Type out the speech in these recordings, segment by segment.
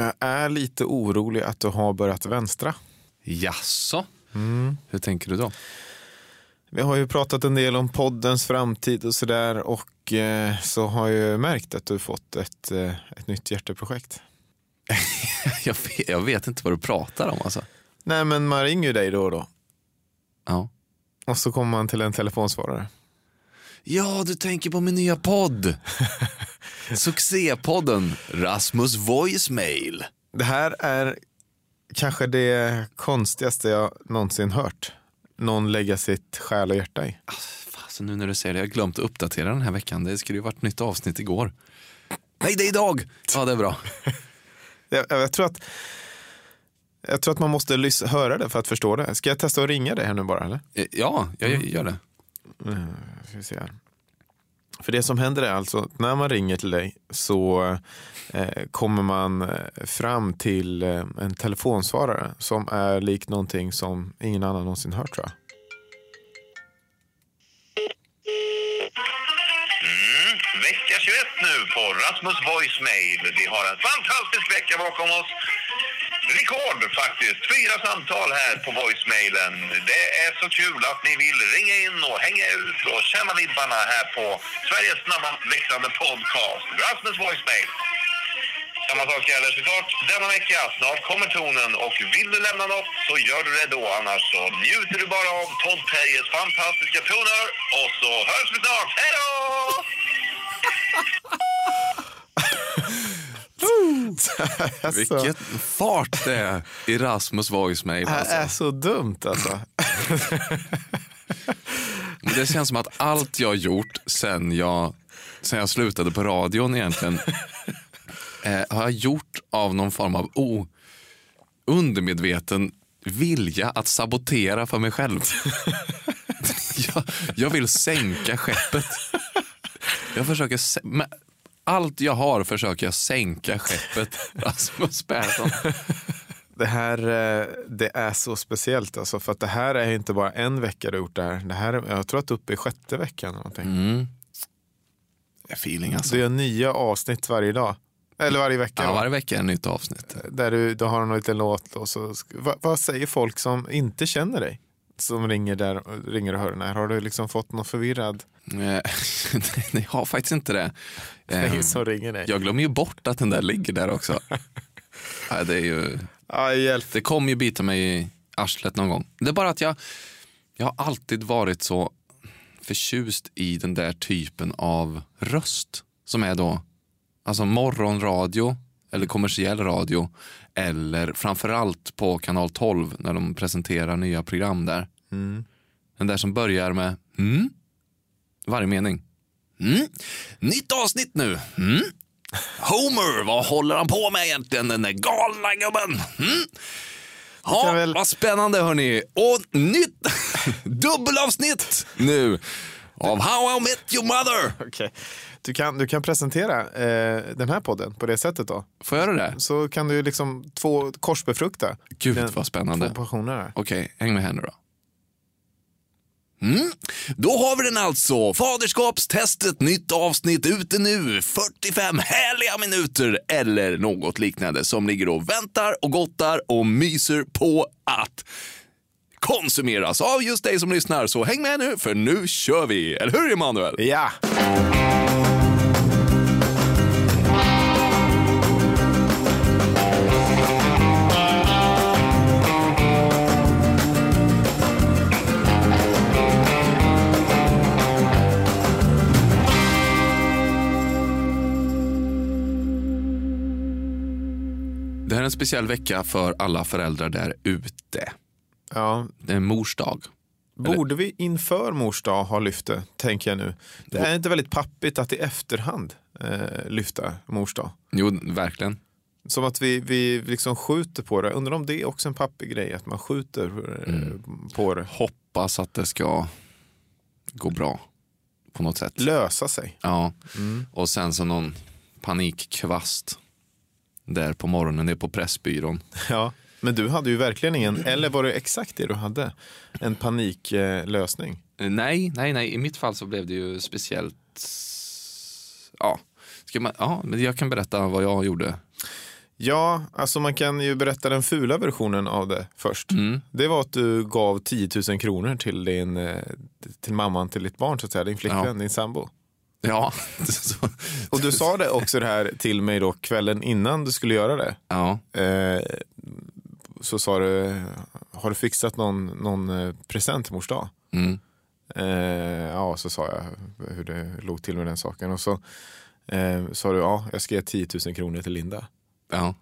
Jag är lite orolig att du har börjat vänstra. Jaså? Hur tänker du då? Vi har ju pratat en del om poddens framtid och sådär och eh, så har jag märkt att du fått ett, eh, ett nytt hjärteprojekt. Jag vet, jag vet inte vad du pratar om alltså. Nej men man ringer ju dig då och då Ja. och så kommer man till en telefonsvarare. Ja, du tänker på min nya podd. Succépodden Rasmus Voicemail. Det här är kanske det konstigaste jag någonsin hört. Någon lägga sitt själ och hjärta i. Alltså, nu när du säger det, jag har glömt att uppdatera den här veckan. Det skulle ju varit nytt avsnitt igår. Nej, det är idag! Ja, det är bra. Jag, jag, tror att jag tror att man måste höra det för att förstå det. Ska jag testa att ringa dig här nu bara? Eller? Eh, Ja, jag jag gör det. Eh, ska vi se här. För det som händer är alltså att när man ringer till dig så eh, kommer man eh, fram till eh, en telefonsvarare som är lik någonting som ingen annan någonsin hört tror jag. Mm. Vecka 21 nu på Rasmus Voicemail. Vi har en fantastisk vecka bakom oss. Rekord faktiskt. Fyra samtal här på voicemailen. Det är så kul att ni vill ringa in och hänga ut och känna vibbarna här på Sveriges snabbast växande podcast. Rasmus Voicemail. Samma sak gäller såklart denna vecka. Snart kommer tonen och vill du lämna något så gör du det då. Annars så njuter du bara av Todd Terjes fantastiska toner och så hörs vi snart. Hej då! Alltså, Vilket fart det är i Rasmus Voicemail. det här är Alltså. så dumt alltså. Det känns som att allt jag har gjort sen jag, sen jag slutade på radion egentligen eh, har jag gjort av någon form av o, undermedveten vilja att sabotera för mig själv. jag, jag vill sänka skeppet. Jag försöker, allt jag har försöker jag sänka skeppet Rasmus Persson. Det här eh, det är så speciellt alltså, för att det här är inte bara en vecka du har gjort det här. Det här är, jag tror att du är uppe i sjätte veckan. Någonting. Mm. Det är feeling alltså. Du gör nya avsnitt varje dag. Eller varje vecka. Ja, va? varje vecka är ett nytt avsnitt. Där du, du har en liten låt. Och så, vad, vad säger folk som inte känner dig? Som ringer, där, ringer och hör den här. Har du liksom fått någon förvirrad Eh, Nej, jag har faktiskt inte det. Eh, Nej, som ringer dig? Jag glömmer ju bort att den där ligger där också. Nej, det, är ju, Ja, hjälp. det kommer ju bita mig i arslet någon gång. Det är bara att jag, jag har alltid varit så förtjust i den där typen av röst. Som är då alltså morgonradio eller kommersiell radio. Eller framförallt på kanal 12 när de presenterar nya program där. Den där som börjar med mm, varje mening. Mm. Nytt avsnitt nu. Mm. Homer, vad håller han på med egentligen den där galna gubben? Mm. Ja, väl- vad spännande hörni. Och nytt dubbelavsnitt nu av How I Met Your Mother. Okej. Du, kan, du kan presentera eh, den här podden på det sättet då. Får jag göra det? Så kan du liksom två korsbefrukta. Gud den- vad spännande. Två passioner här. Okej, häng med här nu då. Mm. Då har vi den alltså. Faderskapstestet, nytt avsnitt ute nu. 45 härliga minuter eller något liknande som ligger och väntar och gottar och myser på att konsumeras av just dig som lyssnar. Så häng med nu, för nu kör vi. Eller hur, Emanuel? Ja! En speciell vecka för alla föräldrar där ute. ja. Det är mors dag. Borde vi inför mors dag ha lyft det, tänker jag nu. Det är inte väldigt pappigt att i efterhand eh, lyfta mors dag. Jo, verkligen. Som att vi, vi liksom skjuter på det. Undrar om det är också en pappig grej, att man skjuter eh, Mm. på det. Hoppas att det ska gå bra på något sätt. Lösa sig. Ja, och sen så någon panikkvast där på morgonen, det är på Pressbyrån. Ja. Men du hade ju verkligen ingen, eller var det exakt det du hade? En paniklösning. Eh, Nej, nej, nej, i mitt fall så blev det ju speciellt. Ja, Ska man, ja men jag kan berätta vad jag gjorde. Ja, alltså man kan ju berätta den fula versionen av det först. Mm. Det var att du gav 10 000 kronor till, din, eh, till mamman till ditt barn, så att säga. din flickvän, Ja. din sambo. Ja, Och du sa det också det här till mig då kvällen innan du skulle göra det. ja. Eh, så sa du, har du fixat någon, någon eh, present till mors dag? Mm. Eh, ja, så sa jag hur det låg till med den saken. Och så eh, sa du, ja, jag ska ge 10 000 kronor till Linda. ja.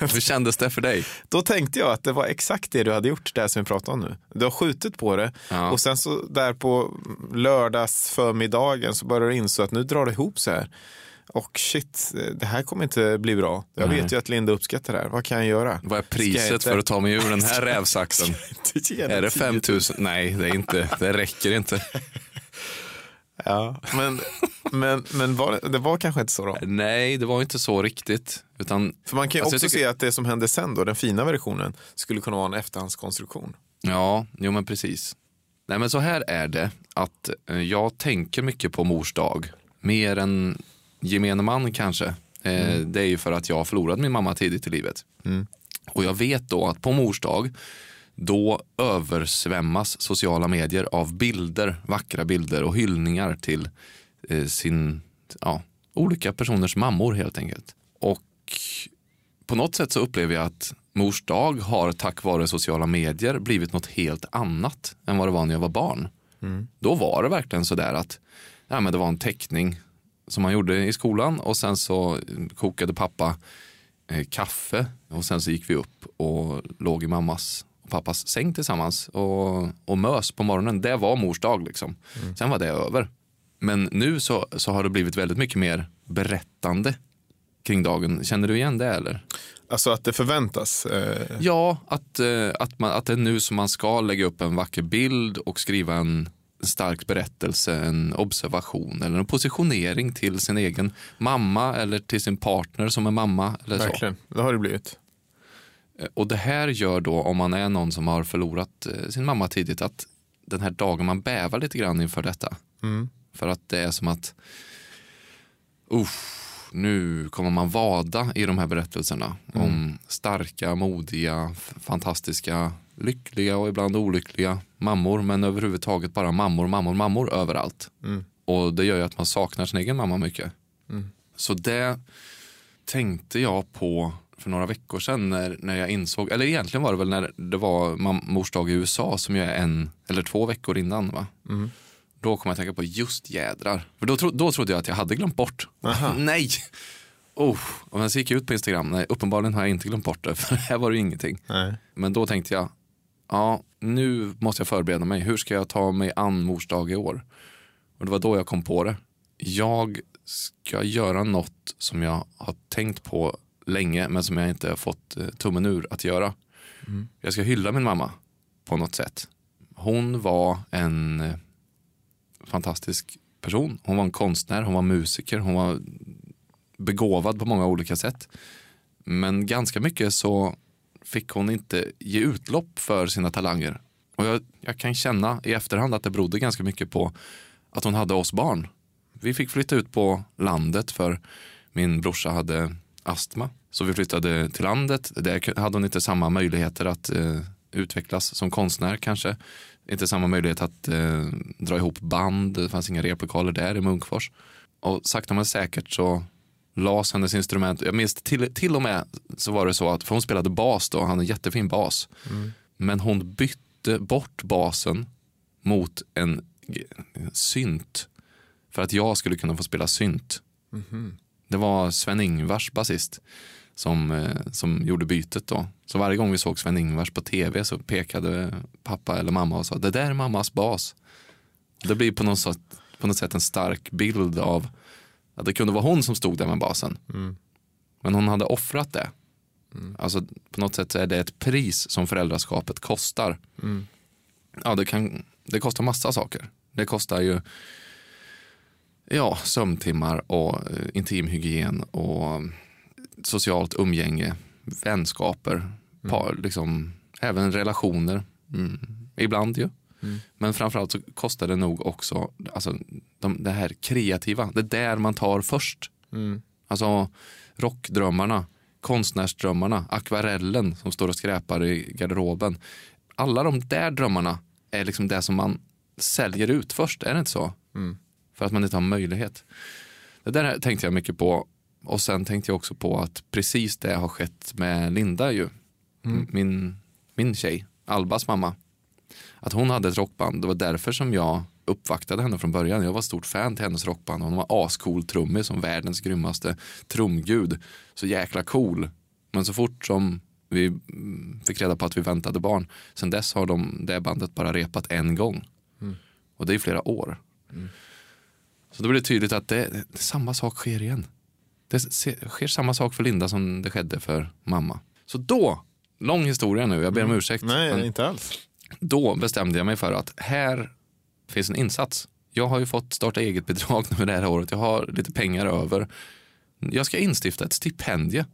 Hur kändes det för dig? Då tänkte jag att det var exakt det du hade gjort, det som vi pratar om nu. Du har skjutit på det Ja. och sen så där på lördags förmiddagen så börjar du inse att nu drar det ihop så här. Och shit, det här kommer inte bli bra. Jag Nej. vet ju att Linda uppskattar det här. Vad kan jag göra? Vad är priset inte- för att ta mig ur den här rävsaxen? Är det 10 5 000? 000? Nej, det är inte. Det räcker inte. Ja, men, men, men var, det var kanske inte så då. Nej, det var inte så riktigt. Utan, För man kan ju Alltså, också tycker- se att det som hände sen då, den fina versionen, skulle kunna vara en efterhandskonstruktion. ja, jo men precis. Nej men så här är det att eh, jag tänker mycket på mors dag. Mer än gemene man kanske. Eh, Det är ju för att jag har förlorat min mamma tidigt i livet. Och jag vet då att på mors dag då översvämmas sociala medier av bilder, vackra bilder och hyllningar till eh, sin, ja, olika personers mammor helt enkelt. Och på något sätt så upplever jag att mors dag har tack vare sociala medier blivit något helt annat än vad det var när jag var barn. Då var det verkligen sådär att ja, men det var en teckning som man gjorde i skolan och sen så kokade pappa eh, kaffe och sen så gick vi upp och låg i mammas pappas säng tillsammans och, och mös på morgonen. Det var mors dag liksom. Sen var det över. Men nu så, så har det blivit väldigt mycket mer berättande kring dagen. Känner du igen det eller? Alltså att det förväntas. Eh, Ja, att, eh, att, man, att det är nu som man ska lägga upp en vacker bild och skriva en stark berättelse, en observation eller en positionering till sin egen mamma eller till sin partner som är mamma. Eller så. verkligen, det har det blivit. Eh, Och det här gör då, om man är någon som har förlorat eh, sin mamma tidigt, att den här dagen man bävar lite grann inför detta. Mm. För att det är som att, uff, nu kommer man vada i de här berättelserna om starka, modiga, fantastiska, lyckliga och ibland olyckliga mammor, men överhuvudtaget bara mammor, mammor, mammor överallt. Och det gör ju att man saknar sin egen mamma mycket. Så det tänkte jag på för några veckor sedan när, när jag insåg, eller egentligen var det väl när det var mors dag i USA som jag är en eller två veckor innan. Va? Då kom jag att tänka på just jädrar. För då, tro, då trodde jag att jag hade glömt bort. Nej! Oh. Och sen så gick jag ut på Instagram. Nej, uppenbarligen har jag inte glömt bort det. För här var det ju ingenting. Nej. Men då tänkte jag, ja nu måste jag förbereda mig. Hur ska jag ta mig an mors dag i år? Och det var då jag kom på det. Jag ska göra något som jag har tänkt på länge men som jag inte har fått eh, tummen ur att göra. Jag ska hylla min mamma på något sätt. Hon var en eh, fantastisk person. Hon var en konstnär, hon var musiker, hon var begåvad på många olika sätt. Men ganska mycket så fick hon inte ge utlopp för sina talanger. Och jag, jag kan känna i efterhand att det berodde ganska mycket på att hon hade oss barn. Vi fick flytta ut på landet för min brorsa hade astma. Så vi flyttade till landet. Där hade hon inte samma möjligheter att eh, utvecklas som konstnär kanske. Inte samma möjlighet att eh, dra ihop band. Det fanns inga replokaler där i Munkfors. Och sakta men säkert så las hennes instrument. Jag minns till, till och med så var det så att, för hon spelade bas då, han hade en jättefin bas. Men hon bytte bort basen mot en, en synt. För att jag skulle kunna få spela synt. Det var Sven-Ingvars basist som, eh, som gjorde bytet då. Så varje gång vi såg Sven-Ingvars på tv så pekade pappa eller mamma och sa det där är mammas bas. Det blir på något, sätt, på något sätt en stark bild av att det kunde vara hon som stod där med basen. Men hon hade offrat det. Alltså på något sätt så är det ett pris som föräldraskapet kostar. Ja, det, kan, det kostar massa saker. Det kostar ju ja, sömntimmar och eh, intimhygien och socialt umgänge, vänskaper, par, liksom, även relationer. Mm. Ibland ju. Men framförallt så kostar det nog också alltså, de, det här kreativa. Det är där man tar först. Alltså rockdrömmarna konstnärsdrömmarna, akvarellen som står och skräpar i garderoben. Alla de där drömmarna är liksom det som man säljer ut först, är det inte så? För att man inte har möjlighet. Det där tänkte jag mycket på och sen tänkte jag också på att precis det har skett med Linda ju. Min, min tjej, Albas mamma. Att hon hade ett rockband. Det var därför som jag uppvaktade henne från början. Jag var stort fan till hennes rockband. Hon var ascool trummis som världens grymmaste trumgud. Så jäkla cool. Men så fort som vi mm, fick reda på att vi väntade barn. Sen dess har de, det bandet bara repat en gång. Och det är flera år. Så då blir det tydligt att det, samma sak sker igen. Det sker samma sak för Linda som det skedde för mamma. Så då, lång historia nu, jag ber om ursäkt. Nej, inte alls. då bestämde jag mig för att här finns en insats. Jag har ju fått starta eget bidrag nu det här året. Jag har lite pengar över. Jag ska instifta ett stipendie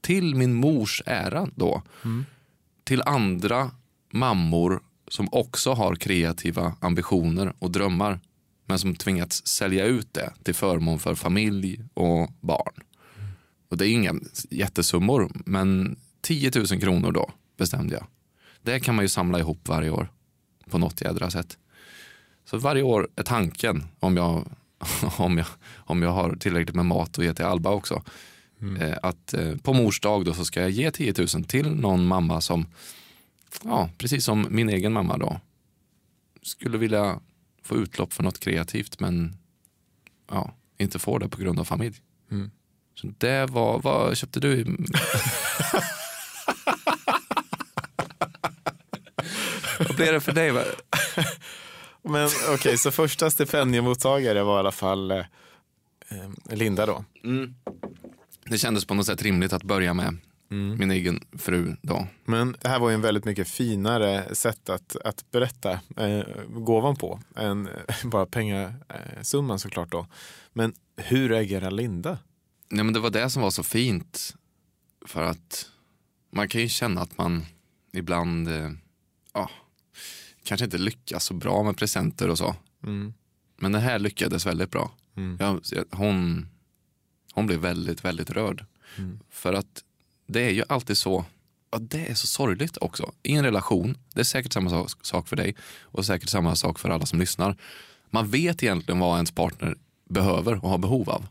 till min mors ära då. Till andra mammor som också har kreativa ambitioner och drömmar men som tvingats sälja ut det till förmån för familj och barn. Och det är inga jättesummor, men 10 000 kronor då bestämde jag. Det kan man ju samla ihop varje år på något jädra sätt. Så varje år är tanken, om jag, om jag, om jag har tillräckligt med mat att ge till Alba också, eh, att eh, på mors dag då så ska jag ge 10 000 till någon mamma som, ja, precis som min egen mamma då, skulle vilja få utlopp för något kreativt men ja, inte får det på grund av familj. Så det var, vad köpte du? vad blev det för dig? Men okej, så första stipendiemottagare var i alla fall eh, Linda då. Det kändes på något sätt rimligt att börja med min egen fru då. Men det här var ju en väldigt mycket finare sätt att, att berätta eh, gåvan på än eh, bara pengasumman såklart då. Men hur reagerar Linda? Nej, men det var det som var så fint. För att man kan ju känna att man ibland eh, ja, kanske inte lyckas så bra med presenter och så. Men det här lyckades väldigt bra. Jag, hon, hon blev väldigt, väldigt rörd. För att det är ju alltid så, ja, det är så sorgligt också. I en relation, det är säkert samma sak- för dig och säkert samma sak för alla som lyssnar. Man vet egentligen vad ens partner behöver och har behov av.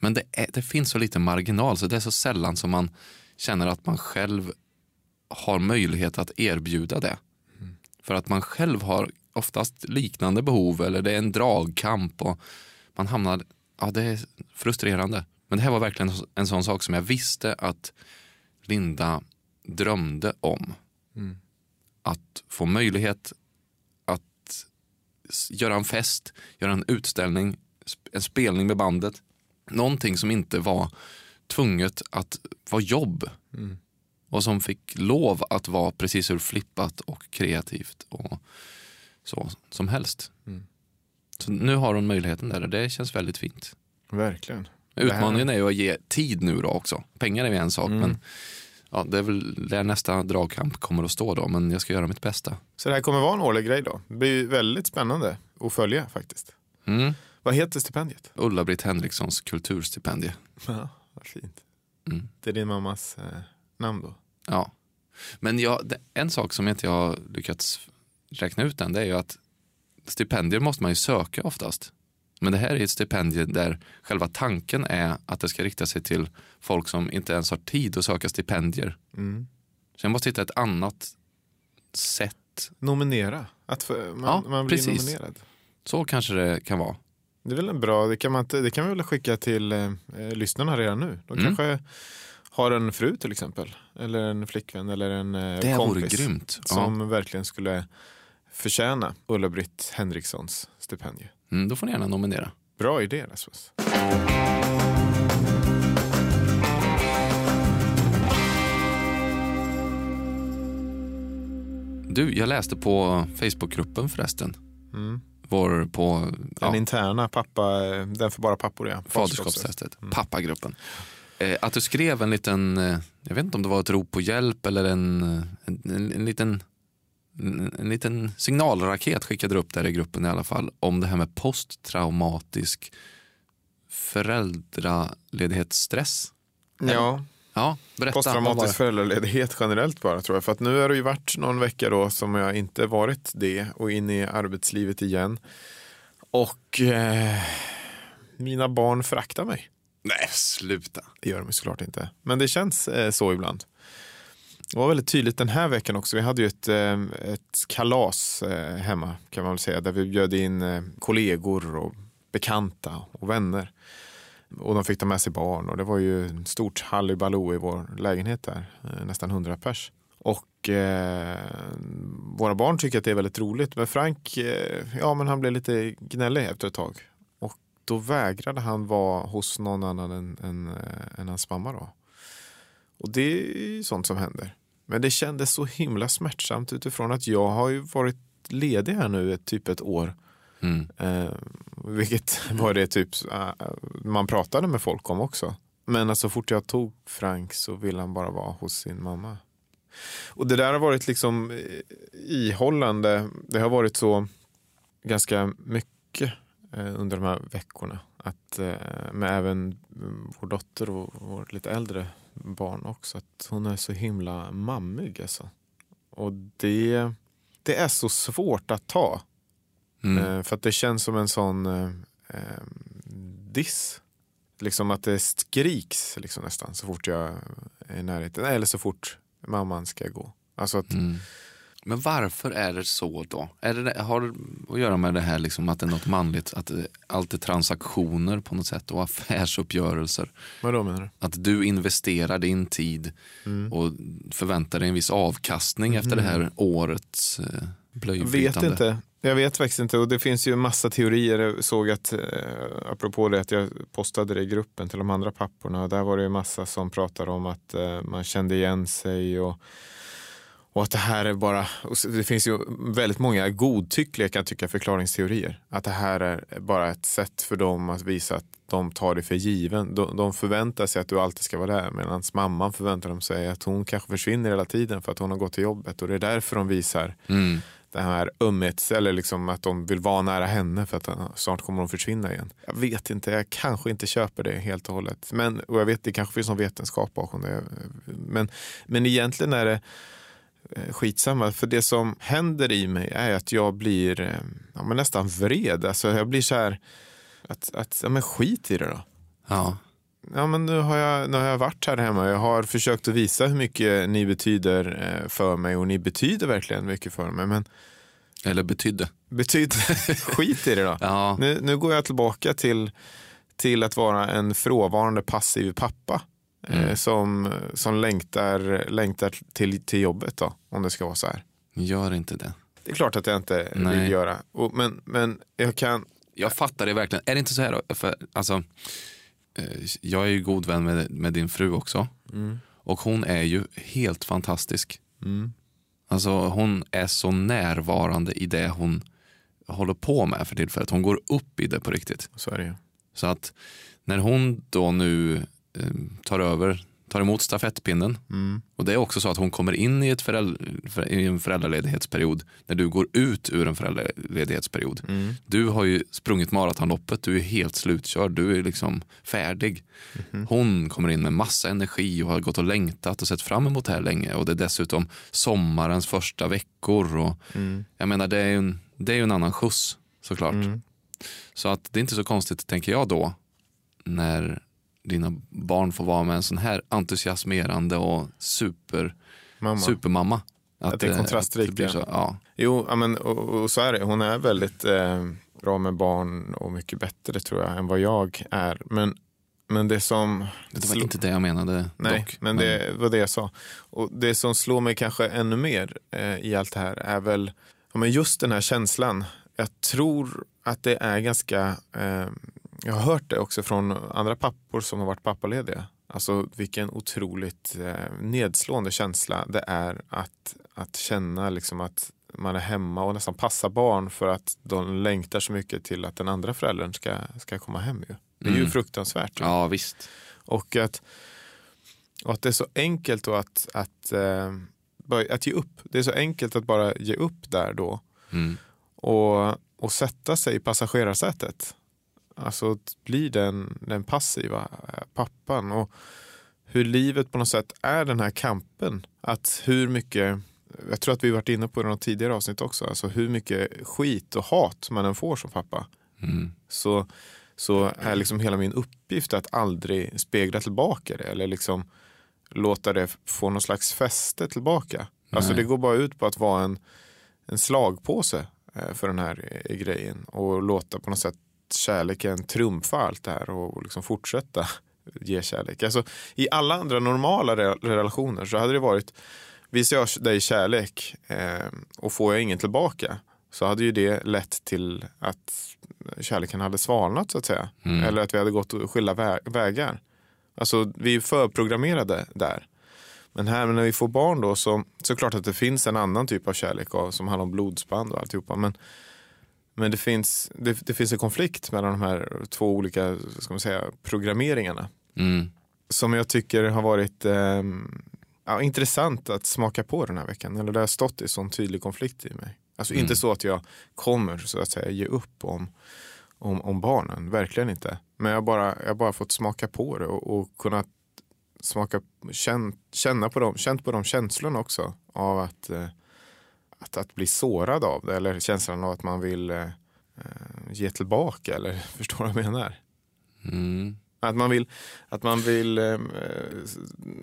Men det, är, det finns så lite marginal så det är så sällan som man känner att man själv har möjlighet att erbjuda det. För att man själv har oftast liknande behov eller det är en dragkamp och man hamnar, ja det är frustrerande. Men det här var verkligen en sån sak som jag visste att Linda drömde om. Att få möjlighet att göra en fest, göra en utställning, en spelning med bandet. Någonting som inte var tvunget att vara jobb. Och som fick lov att vara precis hur flippat och kreativt och så som helst. Så nu har hon möjligheten där och det känns väldigt fint. Verkligen. Utmaningen är ju att ge tid nu då också. Pengar är ju en sak men ja, det är väl där nästa dragkamp kommer att stå då. Men jag ska göra mitt bästa. Så det här kommer vara en årlig grej då. Det blir väldigt spännande att följa faktiskt. Mm. Vad heter stipendiet? Ulla-Britt Henrikssons kulturstipendie. Ja, vad fint. Mm. Det är din mammas eh, namn då? Ja. Men jag, en sak som jag inte har lyckats räkna ut än det är ju att stipendier måste man ju söka oftast. Men det här är ett stipendie där själva tanken är att det ska rikta sig till folk som inte ens har tid att söka stipendier. Mm. Så jag måste hitta ett annat sätt. Nominera. Att för, man, Ja, man blir precis. nominerad. Så kanske det kan vara. Det är väl en bra, det kan, man, det kan vi väl skicka till eh, eh, lyssnarna redan nu. De Mm. kanske har en fru till exempel. Eller en flickvän eller en eh, Det kompis. grymt. Ja. Som verkligen skulle förtjäna Ulla-Britt Henrikssons stipendie. Mm, då får ni gärna nominera. Bra idé Rasmus. Du, jag läste på Facebookgruppen förresten. Mm. Vår på Den ja, interna pappa, den för bara pappor ja. faderskapstestet, pappagruppen. Eh, att du skrev en liten, eh, jag vet inte om det var ett rop på hjälp eller en, eh, en, en, en liten en, en liten signalraket skickade upp där i gruppen i alla fall om det här med posttraumatisk föräldraledighetsstress. Ja, Ja, berätta. Posttraumatisk föräldraledighet generellt bara tror jag. För att nu har det ju varit någon vecka då som jag inte varit det och in i arbetslivet igen. Och eh, mina barn föraktar mig. Nej, sluta. Det gör de såklart inte. Men det känns eh, så ibland. Det var väldigt tydligt den här veckan också. Vi hade ju ett, eh, ett kalas eh, hemma kan man väl säga. Där vi bjöd in eh, kollegor och bekanta och vänner. Och de fick ta med sig barn och det var ju ett stort hallibaloo i vår lägenhet där. Nästan 100 pers. Och eh, våra barn tycker att det är väldigt roligt. Men Frank, eh, ja men han blev lite gnällig efter ett tag. Och då vägrade han vara hos någon annan än, än, än hans mamma då. Och det är sånt som händer. Men det kändes så himla smärtsamt utifrån att jag har ju varit ledig här nu ett, typ ett år. Mm. Eh, vilket var det typ eh, man pratade med folk om också. Men alltså, så fort jag tog Frank så ville han bara vara hos sin mamma. Och det där har varit liksom eh, ihållande. Det har varit så ganska mycket eh, under de här veckorna. Att, eh, med även mm, vår dotter och vår lite äldre barn också. Att hon är så himla mammig alltså. Och det, det är så svårt att ta. Mm. Eh, För att det känns som en sån eh, eh, diss. Liksom att det skriks liksom nästan så fort jag är i närheten. Eller så fort mamman ska gå. Alltså att, Mm. Men varför är det så då? Är det, har det att göra med det här liksom att det är något manligt, att allt är transaktioner på något sätt och affärsuppgörelser? Vad då menar du? Att du investerar din tid Mm. och förväntar dig en viss avkastning efter det här årets eh, Jag vet blöjbytande. inte. Jag vet faktiskt inte. Och det finns ju massa teorier. Jag såg att, eh, apropå det, att jag postade det i gruppen till de andra papporna. Där var det ju massa som pratade om att eh, man kände igen sig och, och att det här är bara, det finns ju väldigt många godtyckliga kan jag tycka förklaringsteorier. Att det här är bara ett sätt för dem att visa att de tar det för given. De, de förväntar sig att du alltid ska vara där medan mamman förväntar de sig att hon kanske försvinner hela tiden för att hon har gått till jobbet och det är därför de visar Mm. det här ömhets, eller liksom att de vill vara nära henne för att snart kommer hon försvinna igen. Jag vet inte, jag kanske inte köper det helt och hållet. Men, och jag vet, det kanske finns någon vetenskap bakom det. Men, men egentligen är det skitsamma. För det som händer i mig är att jag blir eh, ja, men nästan vred. Alltså jag blir så här, att, att ja, men skit i det då. Ja. Ja, men nu, har jag, nu har jag varit här hemma. Jag har försökt att visa hur mycket ni betyder eh, för mig och ni betyder verkligen mycket för mig. Men Eller betydde. betyder skit i det då. Ja. Nu, nu går jag tillbaka till, till att vara en frånvarande passiv pappa. Eh, som, som längtar, längtar till, till jobbet då, om det ska vara så här. Gör inte det. Det är klart att jag inte Nej. vill göra. Och, men, men jag kan... Jag fattar det verkligen. Är det inte så här då? För, alltså, eh, jag är ju god vän med, med din fru också. Och hon är ju helt fantastisk. Alltså hon är så närvarande i det hon håller på med för tillfället. Hon går upp i det på riktigt. Så det. Så att när hon då nu tar över, tar emot stafettpinnen och det är också så att hon kommer in i, ett föräldr- för- i en föräldraledighetsperiod när du går ut ur en föräldraledighetsperiod. Du har ju sprungit maratonloppet, du är helt slutkörd, du är liksom färdig. Hon kommer in med massa energi och har gått och längtat och sett fram emot det här länge och det är dessutom sommarens första veckor. Och, Jag menar det är ju en, det är en annan skjuts såklart. Så att det är inte så konstigt, tänker jag då, när dina barn får vara med en sån här entusiasmerande och super, Mamma. supermamma. Att det är kontrastrikt, att ja. Jo, men, och, och så är det. Hon är väldigt eh, bra med barn och mycket bättre tror jag än vad jag är. Men, men det som... Det var inte det jag menade Nej, dock. men det var det jag sa. Och det som slår mig kanske ännu mer eh, i allt det här är väl ja, men just den här känslan. Jag tror att det är ganska, eh, jag har hört det också från andra pappor som har varit pappalediga. Alltså vilken otroligt eh, nedslående känsla det är att, att känna liksom att man är hemma och nästan passar barn för att de längtar så mycket till att den andra föräldern ska, ska komma hem. Ju. Det är ju Mm. fruktansvärt. ju. Ja, visst. Och att, och att det är så enkelt då att, att, eh, att ge upp. Det är så enkelt att bara ge upp där då Mm. och, och sätta sig i passagerarsätet. Alltså att bli den, den passiva eh, pappan. Och hur livet på något sätt är den här kampen. Att hur mycket, jag tror att vi varit inne på det i något tidigare avsnitt också, alltså hur mycket skit och hat man än får som pappa. Mm. Så, så är liksom hela min uppgift att aldrig spegla tillbaka det eller liksom låta det få någon slags fäste tillbaka. Alltså Nej. det går bara ut på att vara en, en slagpåse eh, för den här eh, grejen och låta på något sätt kärleken trumfa allt det här och liksom fortsätta ge kärlek. Alltså, I alla andra normala re- relationer så hade det varit, visar jag dig kärlek eh, och får jag ingen tillbaka så hade ju det lett till att kärleken hade svalnat så att säga. Mm. Eller att vi hade gått skilda vä- vägar. Alltså vi är förprogrammerade där. Men här när vi får barn då så, så klart att det finns en annan typ av kärlek av, som handlar om blodsband och alltihopa. Men, men det, finns, det, det finns en konflikt mellan de här två olika ska man säga, programmeringarna. Mm. Som jag tycker har varit eh, ja, intressant att smaka på den här veckan. Eller det har stått i sån tydlig konflikt i mig. Alltså Mm. inte så att jag kommer så att säga ge upp om, om, om barnen. Verkligen inte. Men jag har bara, jag bara fått smaka på det och, och kunnat smaka, känn, känna på dem, känt på de känslorna också. Av att, eh, att, att bli sårad av det. Eller känslan av att man vill eh, eh, ge tillbaka. Eller förstår du vad jag menar? Mm. Att man vill, att man vill eh,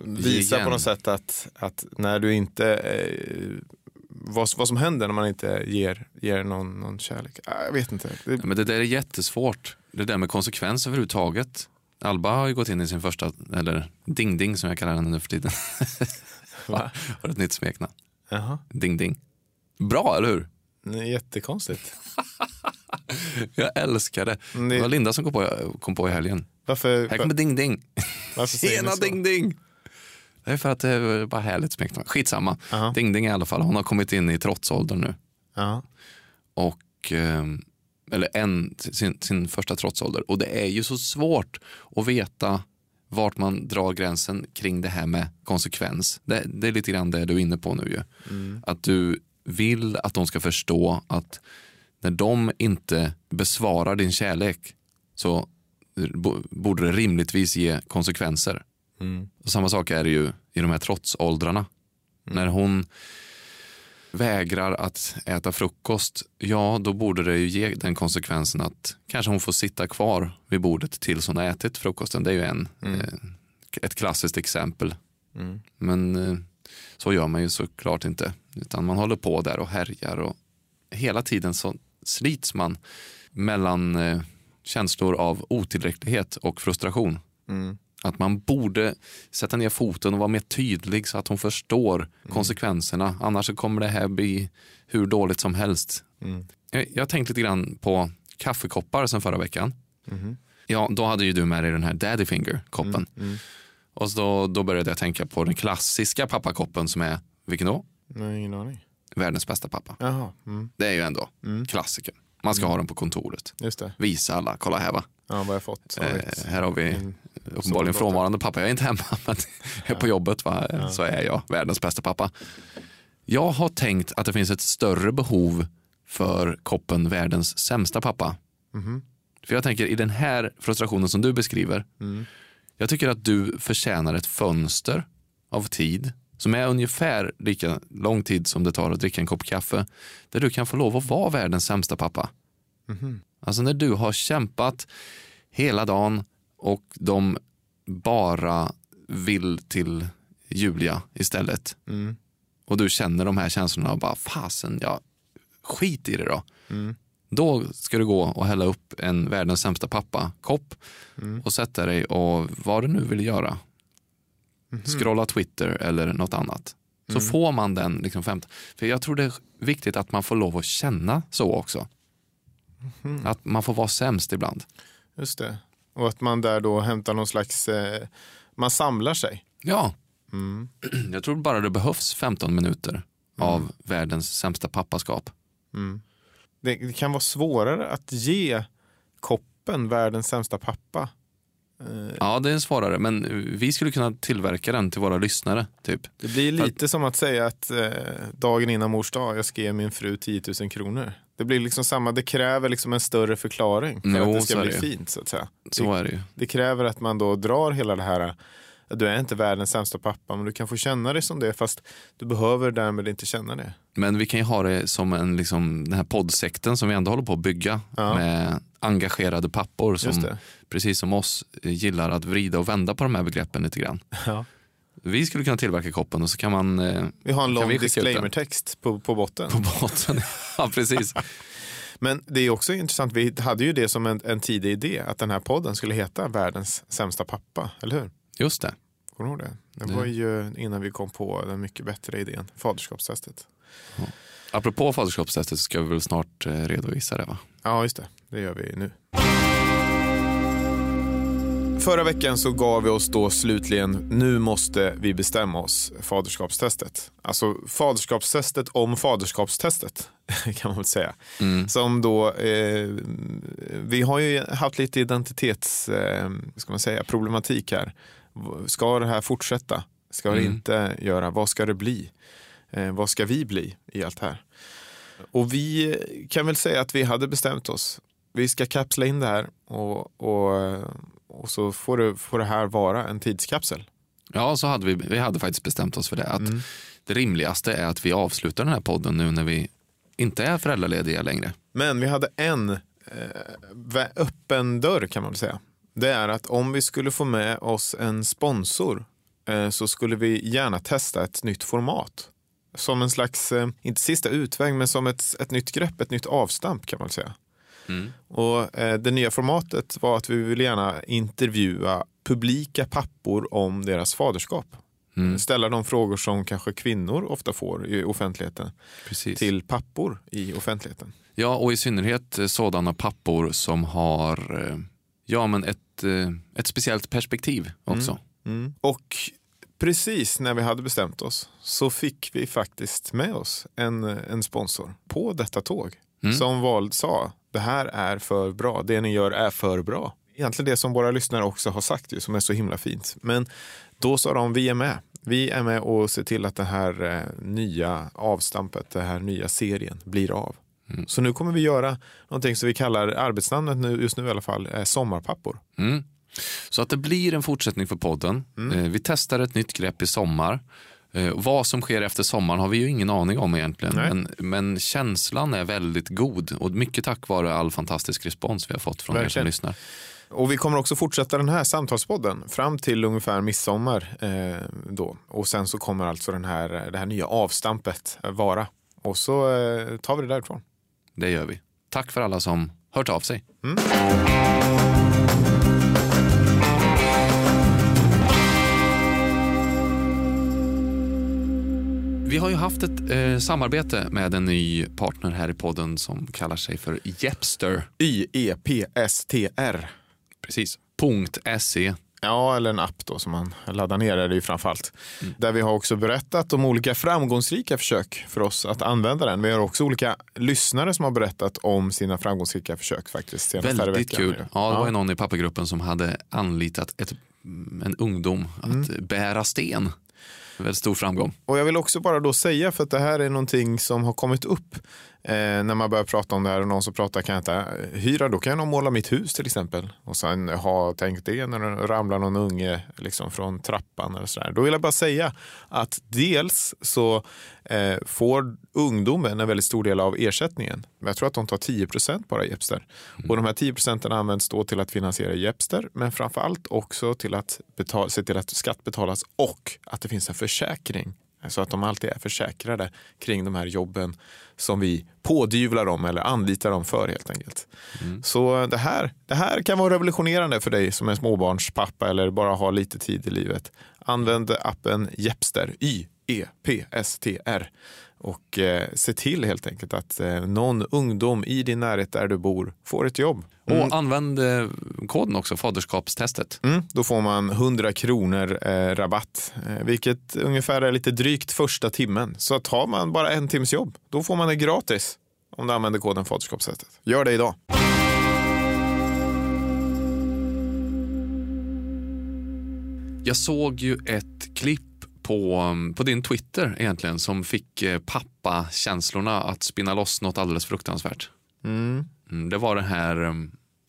visa igen. på något sätt att, att när du inte eh, vad, vad som händer när man inte ger, ger någon, någon kärlek. Ah, Jag vet inte. Det, Ja, Men det där är jättesvårt. Det där med konsekvenser överhuvudtaget. Alba har ju gått in i sin första, eller Ding Ding som jag kallar henne nu för tiden. Va? Har ett nytt smeknamn. Jaha, Ding Ding. Bra, eller hur? det är jättekonstigt. Jag älskar det. Det var Linda som kom på, kom på i helgen. Varför, Här kommer Ding Ding. varför Tjena? Ding Ding. Det är för att det är bara härligt smeknamn. Skitsamma. Aha. Ding Ding i alla fall. Hon har kommit in i trotsåldern nu. Ja. och ehm, eller en, sin, sin första trotsålder. Och det är ju så svårt att veta vart man drar gränsen kring det här med konsekvens. Det, det är lite grann det du är inne på nu ju. Att du vill att de ska förstå att när de inte besvarar din kärlek så bo- borde det rimligtvis ge konsekvenser. Mm. Samma sak är det ju i de här trotsåldrarna. När hon vägrar att äta frukost, ja då borde det ju ge den konsekvensen att kanske hon får sitta kvar vid bordet tills hon har ätit frukosten. Det är ju en, eh, ett klassiskt exempel. Mm. Men eh, så gör man ju såklart inte. Utan man håller på där och härjar och hela tiden så slits man mellan eh, känslor av otillräcklighet och frustration. Mm. Att man borde sätta ner foten och vara mer tydlig så att hon förstår konsekvenserna. Annars så kommer det här bli hur dåligt som helst. Mm. Jag, jag har tänkt lite grann på kaffekoppar sen förra veckan. Mhm. Ja, då hade ju du med dig den här Daddy Finger-koppen. Mm. Och då, då började jag tänka på den klassiska pappakoppen som är, vilken då? Nej, ingen aning. Världens bästa pappa. Jaha, mm. Det är ju ändå Mm. klassiker. Man ska ha den på kontoret. just det. Visa alla, kolla här va. Ja, vad har jag fått? Eh, här har vi en- uppenbarligen frånvarande pappa. Jag är inte hemma, men jag är på jobbet va? så är jag världens bästa pappa. Jag har tänkt att det finns ett större behov för koppen världens sämsta pappa. Mhm. För jag tänker i den här frustrationen som du beskriver, Mm. Jag tycker att du förtjänar ett fönster av tid som är ungefär lika lång tid som det tar att dricka en kopp kaffe, där du kan få lov att vara världens sämsta pappa. Mhm. Alltså när du har kämpat hela dagen och de bara vill till Julia istället. Mm. Och du känner de här känslorna och bara fasen, ja, skit i det då. Mm. Då ska du gå och hälla upp en världens sämsta pappa-kopp Mm. och sätta dig och vad du nu vill göra. Mhm. Scrolla Twitter eller något annat. Så Mm. får man den liksom femte. För jag tror det är viktigt att man får lov att känna så också. Mhm. Att man får vara sämst ibland. Just det. Och att man där då hämtar någon slags, eh, man samlar sig. Ja, Mm. jag tror bara det behövs 15 minuter av världens sämsta pappaskap. Det, det kan vara svårare att ge koppen världens sämsta pappa. Eh, Ja, det är svårare, men vi skulle kunna tillverka den till våra lyssnare. Typ. Det blir lite som att säga att eh, dagen innan mors dag, jag ska ge min fru 10 000 kronor. Det blir liksom samma, det kräver liksom en större förklaring för Jo, att det ska bli det fint. så att säga. Så är det ju. Det kräver att man då drar hela det här Du är inte världens sämsta pappa, men du kan få känna dig som det fast du behöver därmed inte känna det. Men vi kan ju ha det som en, liksom, den här poddsekten som vi ändå håller på att bygga Ja. med engagerade pappor som precis som oss eh, gillar att vrida och vända på de här begreppen lite grann. Ja. Vi skulle kunna tillverka koppen och så kan man eh, Vi har en lång disclaimer-text på, på botten. på båten. ja, precis. Men det är också intressant, vi hade ju det som en, en tidig idé, att den här podden skulle heta Världens sämsta pappa, eller hur? Just det. Kommer du ihåg det? Det Det- var ju innan vi kom på den mycket bättre idén, faderskapstestet. Apropå faderskapstestet så ska vi väl snart eh, redovisa det va? Ja, just det. Det gör vi nu. Förra veckan så gav vi oss då slutligen, nu måste vi bestämma oss, faderskapstestet. Alltså faderskapstestet om faderskapstestet kan man väl säga. Mm. Som då, eh, vi har ju haft lite identitets, eh, ska man säga, problematik här. Ska det här fortsätta? Ska det Mm. inte göra? Vad ska det bli? Eh, vad ska vi bli i allt här? Och vi kan väl säga att vi hade bestämt oss. Vi ska kapsla in det här och, och, och så får det, får det här vara en tidskapsel. Ja, så hade vi, vi hade faktiskt bestämt oss för det. Att Mm. Det rimligaste är att vi avslutar den här podden nu när vi inte är föräldralediga längre. Men vi hade en eh, öppen dörr kan man väl säga. Det är att om vi skulle få med oss en sponsor eh, så skulle vi gärna testa ett nytt format. Som en slags, eh, inte sista utväg, men som ett, ett nytt grepp, ett nytt avstamp kan man säga. Mm. Och eh, Det nya formatet var att vi vill gärna intervjua publika pappor om deras faderskap. Mm. Ställa de frågor som kanske kvinnor ofta får i offentligheten Precis. till pappor i offentligheten. Ja, och i synnerhet sådana pappor som har ja, men ett, eh, ett speciellt perspektiv också. Mm. Och precis när vi hade bestämt oss så fick vi faktiskt med oss en, en sponsor på detta tåg. Mm. Som vald sa, det här är för bra, det ni gör är för bra. Egentligen det som våra lyssnare också har sagt ju, som är så himla fint. Men då sa de, vi är med. Vi är med och ser till att det här eh, nya avstampet, den här nya serien blir av. Mm. Så nu kommer vi göra någonting som vi kallar, arbetsnamnet nu, just nu i alla fall, är Sommarpappor. Mm. Så att det blir en fortsättning för podden. Mm. Eh, vi testar ett nytt grepp i sommar. Eh, vad som sker efter sommaren har vi ju ingen aning om egentligen. Men, men känslan är väldigt god och mycket tack vare all fantastisk respons vi har fått från er som Verkligen. lyssnar. Och vi kommer också fortsätta den här samtalspodden fram till ungefär midsommar. Eh, då. Och sen så kommer alltså den här, det här nya avstampet eh, vara. Och så eh, tar vi det därifrån. Det gör vi. Tack för alla som hört av sig. Vi har ju haft ett eh, samarbete med en ny partner här i podden som kallar sig för Jepster. Y-E-P-S-T-R. Precis. .se. Ja, eller en app då som man laddar ner är det ju framförallt. Där vi har också berättat om olika framgångsrika försök för oss att använda den. Vi har också olika lyssnare som har berättat om sina framgångsrika försök faktiskt. senast Väldigt veckan. kul. Ja, det var någon i pappagruppen som hade anlitat ett, en ungdom att bära sten. En väldigt stor framgång. Och jag vill också bara då säga, för att det här är någonting som har kommit upp eh, när man börjar prata om det här och någon som pratar kan jag inte hyra, då kan jag måla mitt hus till exempel. Och sen ha tänkt det när det ramlar någon unge liksom från trappan eller sådär. Då vill jag bara säga att dels så eh, får ungdomen en väldigt stor del av ersättningen. Men jag tror att de tar 10% bara i Jepster. Och de här 10 procenten används då till att finansiera Jepster, men framför allt också till att betala, se till att skatt betalas och att det finns en försäkring. Så att de alltid är försäkrade kring de här jobben som vi pådyvlar dem eller anlitar dem för helt enkelt. Så det här, det här kan vara revolutionerande för dig som är småbarnspappa eller bara har lite tid i livet. Använd appen Jepster, Y-E-P-S-T-R och eh, se till helt enkelt att eh, någon ungdom i din närhet där du bor får ett jobb. Och använd eh, koden också, faderskapstestet. Mm, då får man 100 kronor eh, rabatt, eh, vilket ungefär är lite drygt första timmen. Så tar man bara en timmes jobb, då får man det gratis om du använder koden faderskapstestet. Gör det idag. Jag såg ju ett klipp på, på din Twitter egentligen som fick eh, pappakänslorna att spinna loss något alldeles fruktansvärt. Mm. Mm, Det var den här eh,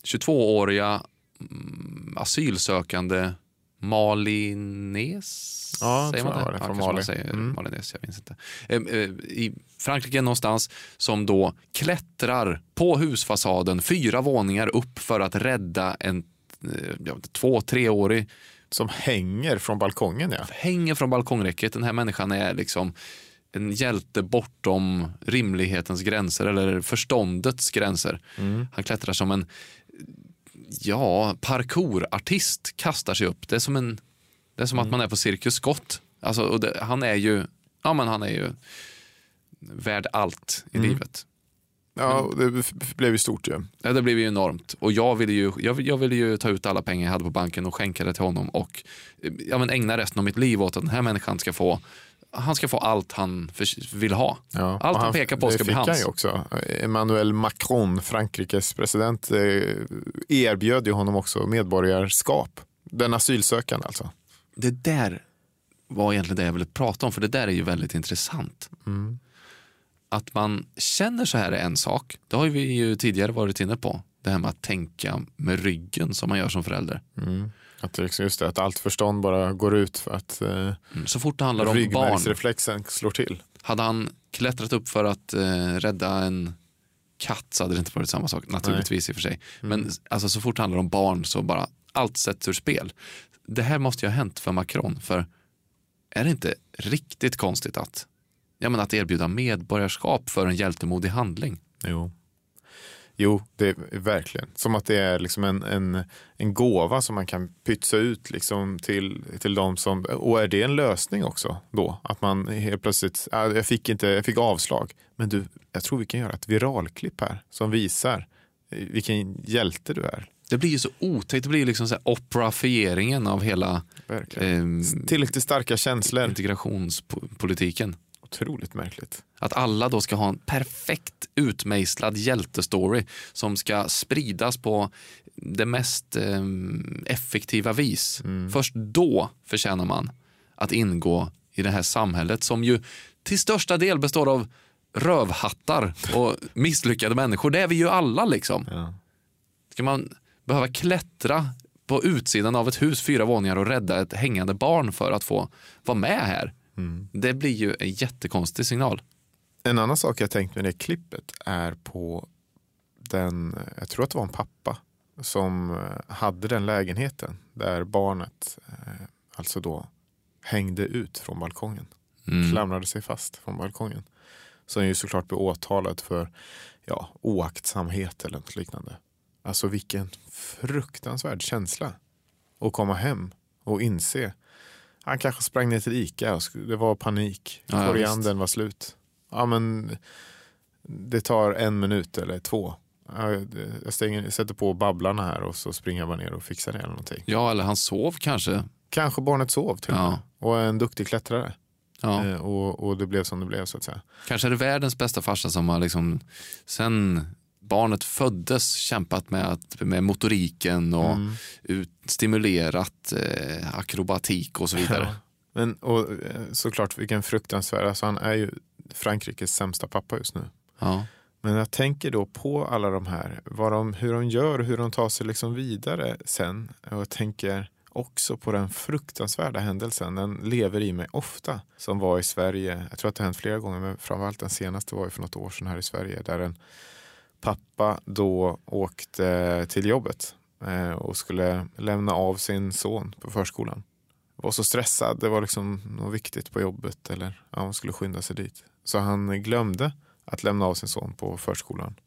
22-åriga mm, asylsökande Malines? Ja, säger man det? det, från kanske man Mali. säger Mm. Malines, jag minns inte. Eh, eh, I Frankrike någonstans som då klättrar på husfasaden fyra våningar upp för att rädda en ja, två, treårig Som hänger från balkongen ja. hänger från balkongräcket. Den här människan är liksom en hjälte bortom rimlighetens gränser eller förståndets gränser. Han klättrar som en ja, parkourartist, kastar sig upp. Det är som, en, det är som att man är på Cirkus Scott. Alltså, det, han är ju ja, men han är ju värd allt i livet. Ja, det f- blev ju stort ju. Ja, det blev ju enormt. Och jag ville ju, jag, jag ville ju ta ut alla pengar jag hade på banken och skänka det till honom och eh, ja, men ägna resten av mitt liv åt att den här människan ska få han ska få allt han vill ha. Ja, allt och han, pekar på det ska bli fick han hans. ju också. Emmanuel Macron, Frankrikes president, eh, erbjöd ju honom också medborgarskap. Den asylsökande alltså. Det där var egentligen det jag ville prata om, för det där är ju väldigt intressant. Mm. Att man känner så här är en sak. Det har vi ju tidigare varit inne på. Det här med att tänka med ryggen som man gör som förälder. Att, det liksom just det, att allt förstånd bara går ut för att eh, Mm. Så fort det handlar om barn. slår till. Hade han klättrat upp för att eh, rädda en katt så hade det inte varit samma sak. Naturligtvis i och för sig. Men alltså, så fort det handlar om barn så bara allt sätts ur spel. Det här måste ju ha hänt för Macron. För är det inte riktigt konstigt att, ja, men att erbjuda medborgarskap för en hjältemodig handling? Jo. Jo, det är verkligen. Som att det är liksom en, en, en gåva som man kan pytsa ut liksom till, till de som... Och är det en lösning också då? Att man helt plötsligt... "Ah, Jag fick, inte, jag fick avslag. Men du, jag tror vi kan göra ett viralklipp här som visar eh, vilken hjälte du är. Det blir ju så otäckt. Det blir liksom så här operafieringen av hela eh, Tillräckligt starka känslor. integrationspolitiken. Otroligt märkligt. Att alla då ska ha en perfekt utmejslad hjältestory som ska spridas på det mest eh, effektiva vis. Först då förtjänar man att ingå i det här samhället som ju till största del består av rövhattar och misslyckade människor. Det är vi ju alla liksom. Ja. Ska man behöva klättra på utsidan av ett hus fyra våningar och rädda ett hängande barn för att få vara med här? Det blir ju en jättekonstig signal. En annan sak jag tänkt med det klippet är på den, jag tror att det var en pappa som eh, hade den lägenheten där barnet eh, alltså då hängde ut från balkongen. Klamrade sig fast från balkongen. Som ju såklart blev åtalad för ja, oaktsamhet eller något liknande. Alltså vilken fruktansvärd känsla. Att komma hem och inse. Han kanske sprang ner till Ica det var panik. Ja, Koriandern var slut. Ja, men det tar en minut eller två. Jag stänger, sätter på babblarna här och så springer jag bara ner och fixar eller någonting. Ja, eller han sov kanske. Kanske barnet sov till och. Ja. Och en duktig klättrare. Ja. Eh, och, och det blev som det blev så att säga. Kanske är det världens bästa farsa som har liksom, sen barnet föddes kämpat med, att, med motoriken och Mm. ut, stimulerat eh, akrobatik och så vidare. Men, och, eh, såklart vilken fruktansvärd, alltså han är ju Frankrikes sämsta pappa just nu. Ja. Men jag tänker då på alla de här, vad de, hur de gör och hur de tar sig liksom vidare sen. Och jag tänker också på den fruktansvärda händelsen, den lever i mig ofta, som var i Sverige. Jag tror att det har hänt flera gånger, men framförallt den senaste var ju för något år sedan här i Sverige, där en pappa då åkte till jobbet eh, och skulle lämna av sin son på förskolan. Var så stressad, det var liksom något viktigt på jobbet eller ja, han skulle skynda sig dit. Så han glömde att lämna av sin son på förskolan.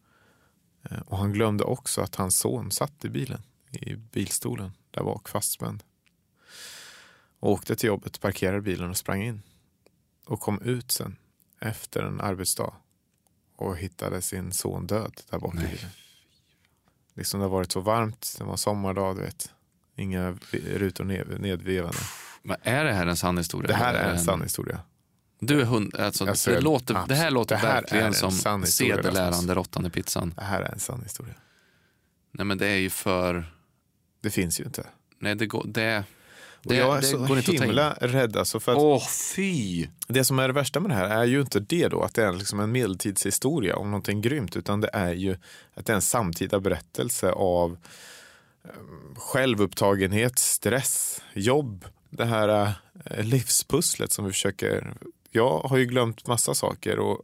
Eh, och han glömde också att hans son satt i bilen, i bilstolen där bak fastspänd. Och åkte till jobbet, parkerade bilen och sprang in. Och kom ut sen efter en arbetsdag och hittade sin son död där i Nej. Liksom det har varit så varmt, det var sommardag, du vet. Inga rutor ned, nedvevande. Men är det här en sann historia? Det här är en sann historia. Du är hund, alltså, Alltså, det, låter, det här låter Det här är verkligen en som sedelärande råttan i pizzan. Det här är en sann historia. Nej men det är ju för, Det finns ju inte. nej det går, det, Och det, jag är så himla rädd. Alltså för att Åh fy! Det som är det värsta med det här är ju inte det då att det är liksom en medeltidshistoria om någonting grymt utan det är ju att det är en samtida berättelse av självupptagenhet, stress, jobb. Det här eh, livspusslet som vi försöker... Jag har ju glömt massa saker och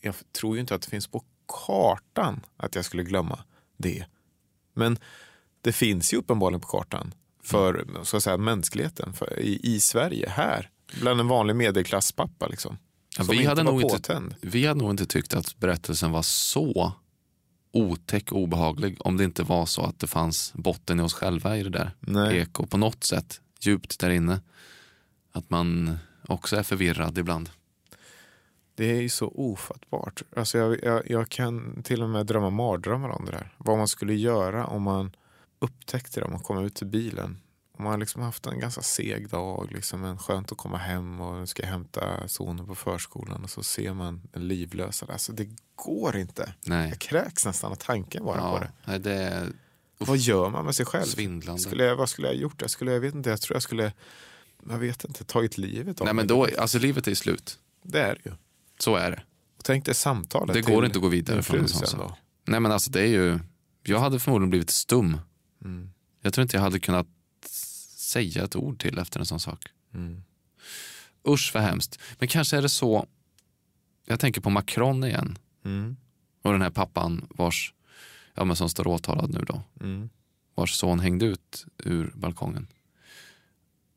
jag tror ju inte att det finns på kartan att jag skulle glömma det. Men det finns ju uppenbarligen på kartan för så att säga, mänskligheten för, i, i Sverige, här. Bland en vanlig medelklasspappa. Liksom, Ja, vi, hade nog inte, vi hade nog inte tyckt att berättelsen var så otäck och obehaglig om det inte var så att det fanns botten i oss själva i det där Nej. eko på något sätt djupt där inne. Att man också är förvirrad ibland. Det är ju så ofattbart. Alltså jag, jag, jag kan till och med drömma mardrömmar om det där. Vad man skulle göra om man upptäckte det, om man kom ut till bilen. Om man liksom haft en ganska seg dag, liksom, men skönt att komma hem och ska hämta sonen på förskolan och så ser man den livlösa. där. Alltså det går inte. Nej. Jag kräks nästan av tanken bara på Ja, det. nej, det är Vad gör man med sig själv? svindlande. Skulle jag, vad skulle jag ha gjort? Jag, skulle, jag vet inte, jag tror jag skulle, jag vet inte, tagit livet av Nej, men då, alltså livet är slut. Det är det ju. Så är det. Och tänk dig samtalet Det går inte att gå vidare från en sån sak. Nej men alltså det är ju, jag hade förmodligen blivit stum. Mm. Jag tror inte jag hade kunnat säga ett ord till efter en sån sak. Mm. Usch vad hemskt. Men kanske är det så, jag tänker på Macron igen. Mm. Och den här pappan vars, ja men som står åtalad nu då. Mm. Vars son hängde ut ur balkongen.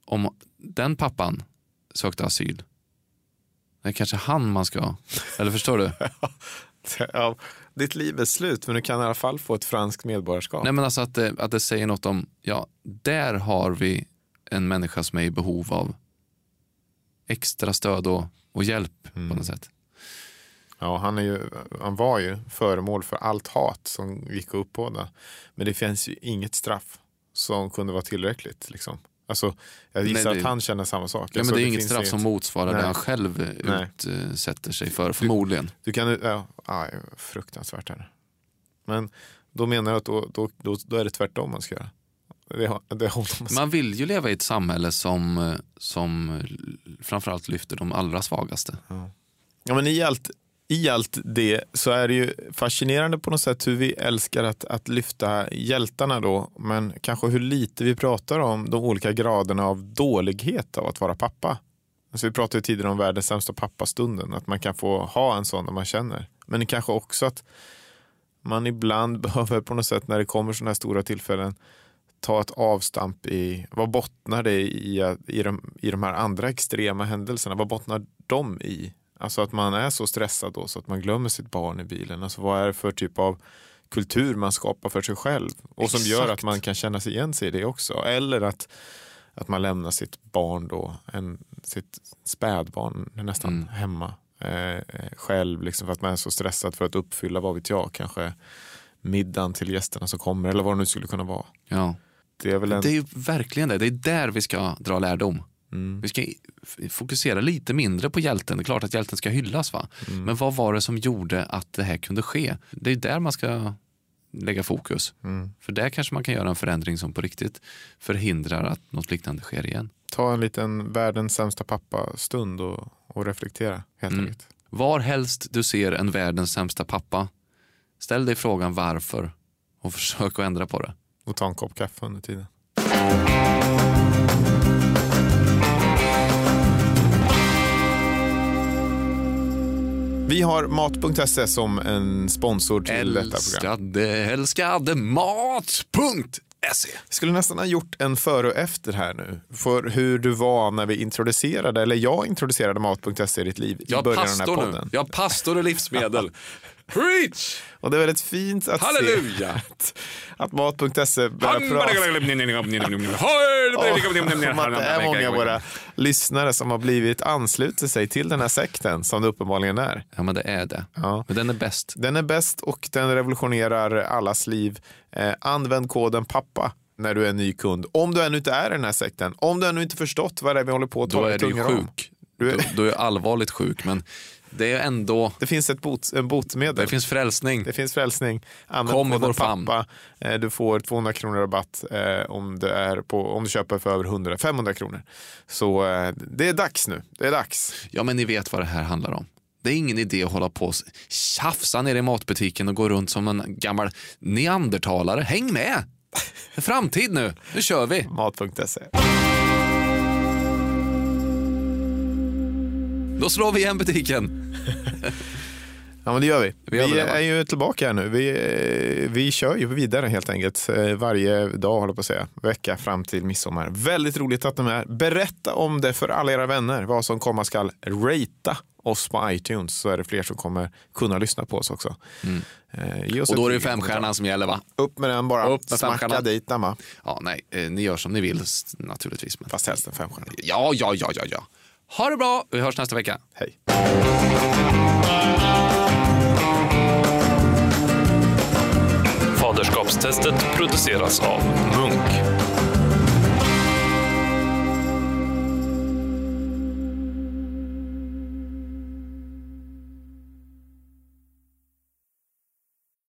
Om den pappan sökte asyl, det är kanske han man ska, eller förstår du? Ja, ditt liv är slut men du kan i alla fall få ett franskt medborgarskap. Nej men alltså att det, att det säger något om, ja där har vi en människa som är i behov av extra stöd och, och hjälp på något sätt. Ja, han, är ju, han var ju föremål för allt hat som gick att uppbåda. Men det finns ju inget straff som kunde vara tillräckligt. Liksom. Alltså, jag gissar Nej, det- att han känner samma sak. Ja, men det är det inget straff som motsvarar det Nej. han själv Nej. utsätter sig för, förmodligen. Du kan, ja, ja, fruktansvärt är det. Men då menar jag att då, då, då, då är det tvärtom man ska göra. Det, det man Man vill ju leva i ett samhälle som, eh, som framförallt lyfter de allra svagaste. Ja, men i, allt, i allt det så är det ju fascinerande på något sätt hur vi älskar att, att lyfta hjältarna då. Men kanske hur lite vi pratar om de olika graderna av dålighet av att vara pappa. Alltså vi pratade ju tidigare om världens sämsta pappastunden. Att man kan få ha en sån när man känner. Men kanske också att man ibland behöver på något sätt när det kommer sådana här stora tillfällen ta ett avstamp i vad bottnar det i, i, de, i de här andra extrema händelserna? Vad bottnar de i? Alltså att man är så stressad då så att man glömmer sitt barn i bilen. Alltså vad är det för typ av kultur man skapar för sig själv? Och som gör att Exakt. man kan känna sig igen sig i det också. Eller att, att man lämnar sitt barn då, en, sitt spädbarn nästan Mm. hemma eh, själv. Liksom för att man är så stressad för att uppfylla, vad vet jag, kanske middagen till gästerna som kommer eller vad det nu skulle kunna vara. Ja. Det är väl en... Det är verkligen det. Det är där vi ska dra lärdom. Mm. Vi ska fokusera lite mindre på hjälten. Det är klart att hjälten ska hyllas. va? Mm. Men vad var det som gjorde att det här kunde ske? Det är där man ska lägga fokus. Mm. För där kanske man kan göra en förändring som på riktigt förhindrar att något liknande sker igen. Ta en liten världens sämsta pappa-stund och, och reflektera helt Mm. enkelt. Var helst du ser en världens sämsta pappa, ställ dig frågan varför och försök att ändra på det. Och ta en kopp kaffe under tiden. Vi har Mat.se som en sponsor till detta program. Älskade, älskade mat.se. Vi skulle nästan ha gjort en före och efter här nu. För hur du var när vi introducerade, eller jag introducerade Mat.se i ditt liv i Jag början av den här pastor nu. podden. Jag pastor och livsmedel. Preach! Och det är väldigt fint att Halleluja! se att, att Mat.se börjar prata om att det är många av våra lyssnare som har blivit anslutit sig till den här sekten som det uppenbarligen är. Ja men det är det. Ja. Men den är bäst. Den är bäst och den revolutionerar allas liv. Eh, använd koden PAPPA när du är ny kund. Om du ännu inte är i den här sekten. Om du ännu inte förstått vad det är vi håller på att Då tala är du ju tungor om. sjuk. Du är- Då, då är du allvarligt sjuk. Men det är ändå, Det finns ett bot, en botemedel. det finns frälsning. Det finns frälsning. Använd Kom i vår famn. Eh, Du får 200 kronor rabatt eh, om, du är på, om du köper för över 100, 500 kronor. Så eh, det är dags nu. Det är dags. Ja men ni vet vad det här handlar om. Det är ingen idé att hålla på och tjafsa ner i matbutiken och gå runt som en gammal neandertalare. Häng med! Framtid nu. Nu kör vi. Mat.se. Då slår vi igen butiken. Ja, men det gör vi. Vi Vi, är ju tillbaka här nu. Vi, eh, vi kör ju vidare helt enkelt. eh, Varje dag, håller på att säga. Vecka fram till midsommar. Väldigt roligt att de är. Berätta om det för alla era vänner. Vad som komma skall. Rata oss på iTunes så är det fler som kommer kunna lyssna på oss också. Eh, ge oss Och då är det femstjärnan som gäller va? Upp med den bara. Upp med Smacka dit den? Ja, nej, eh, ni gör som ni vill naturligtvis. Men... Fast helst en femstjärna. Ja, ja, ja, ja, ja. Ha det bra. Vi hörs nästa vecka. Hej. Faderskapstestet produceras av Munk.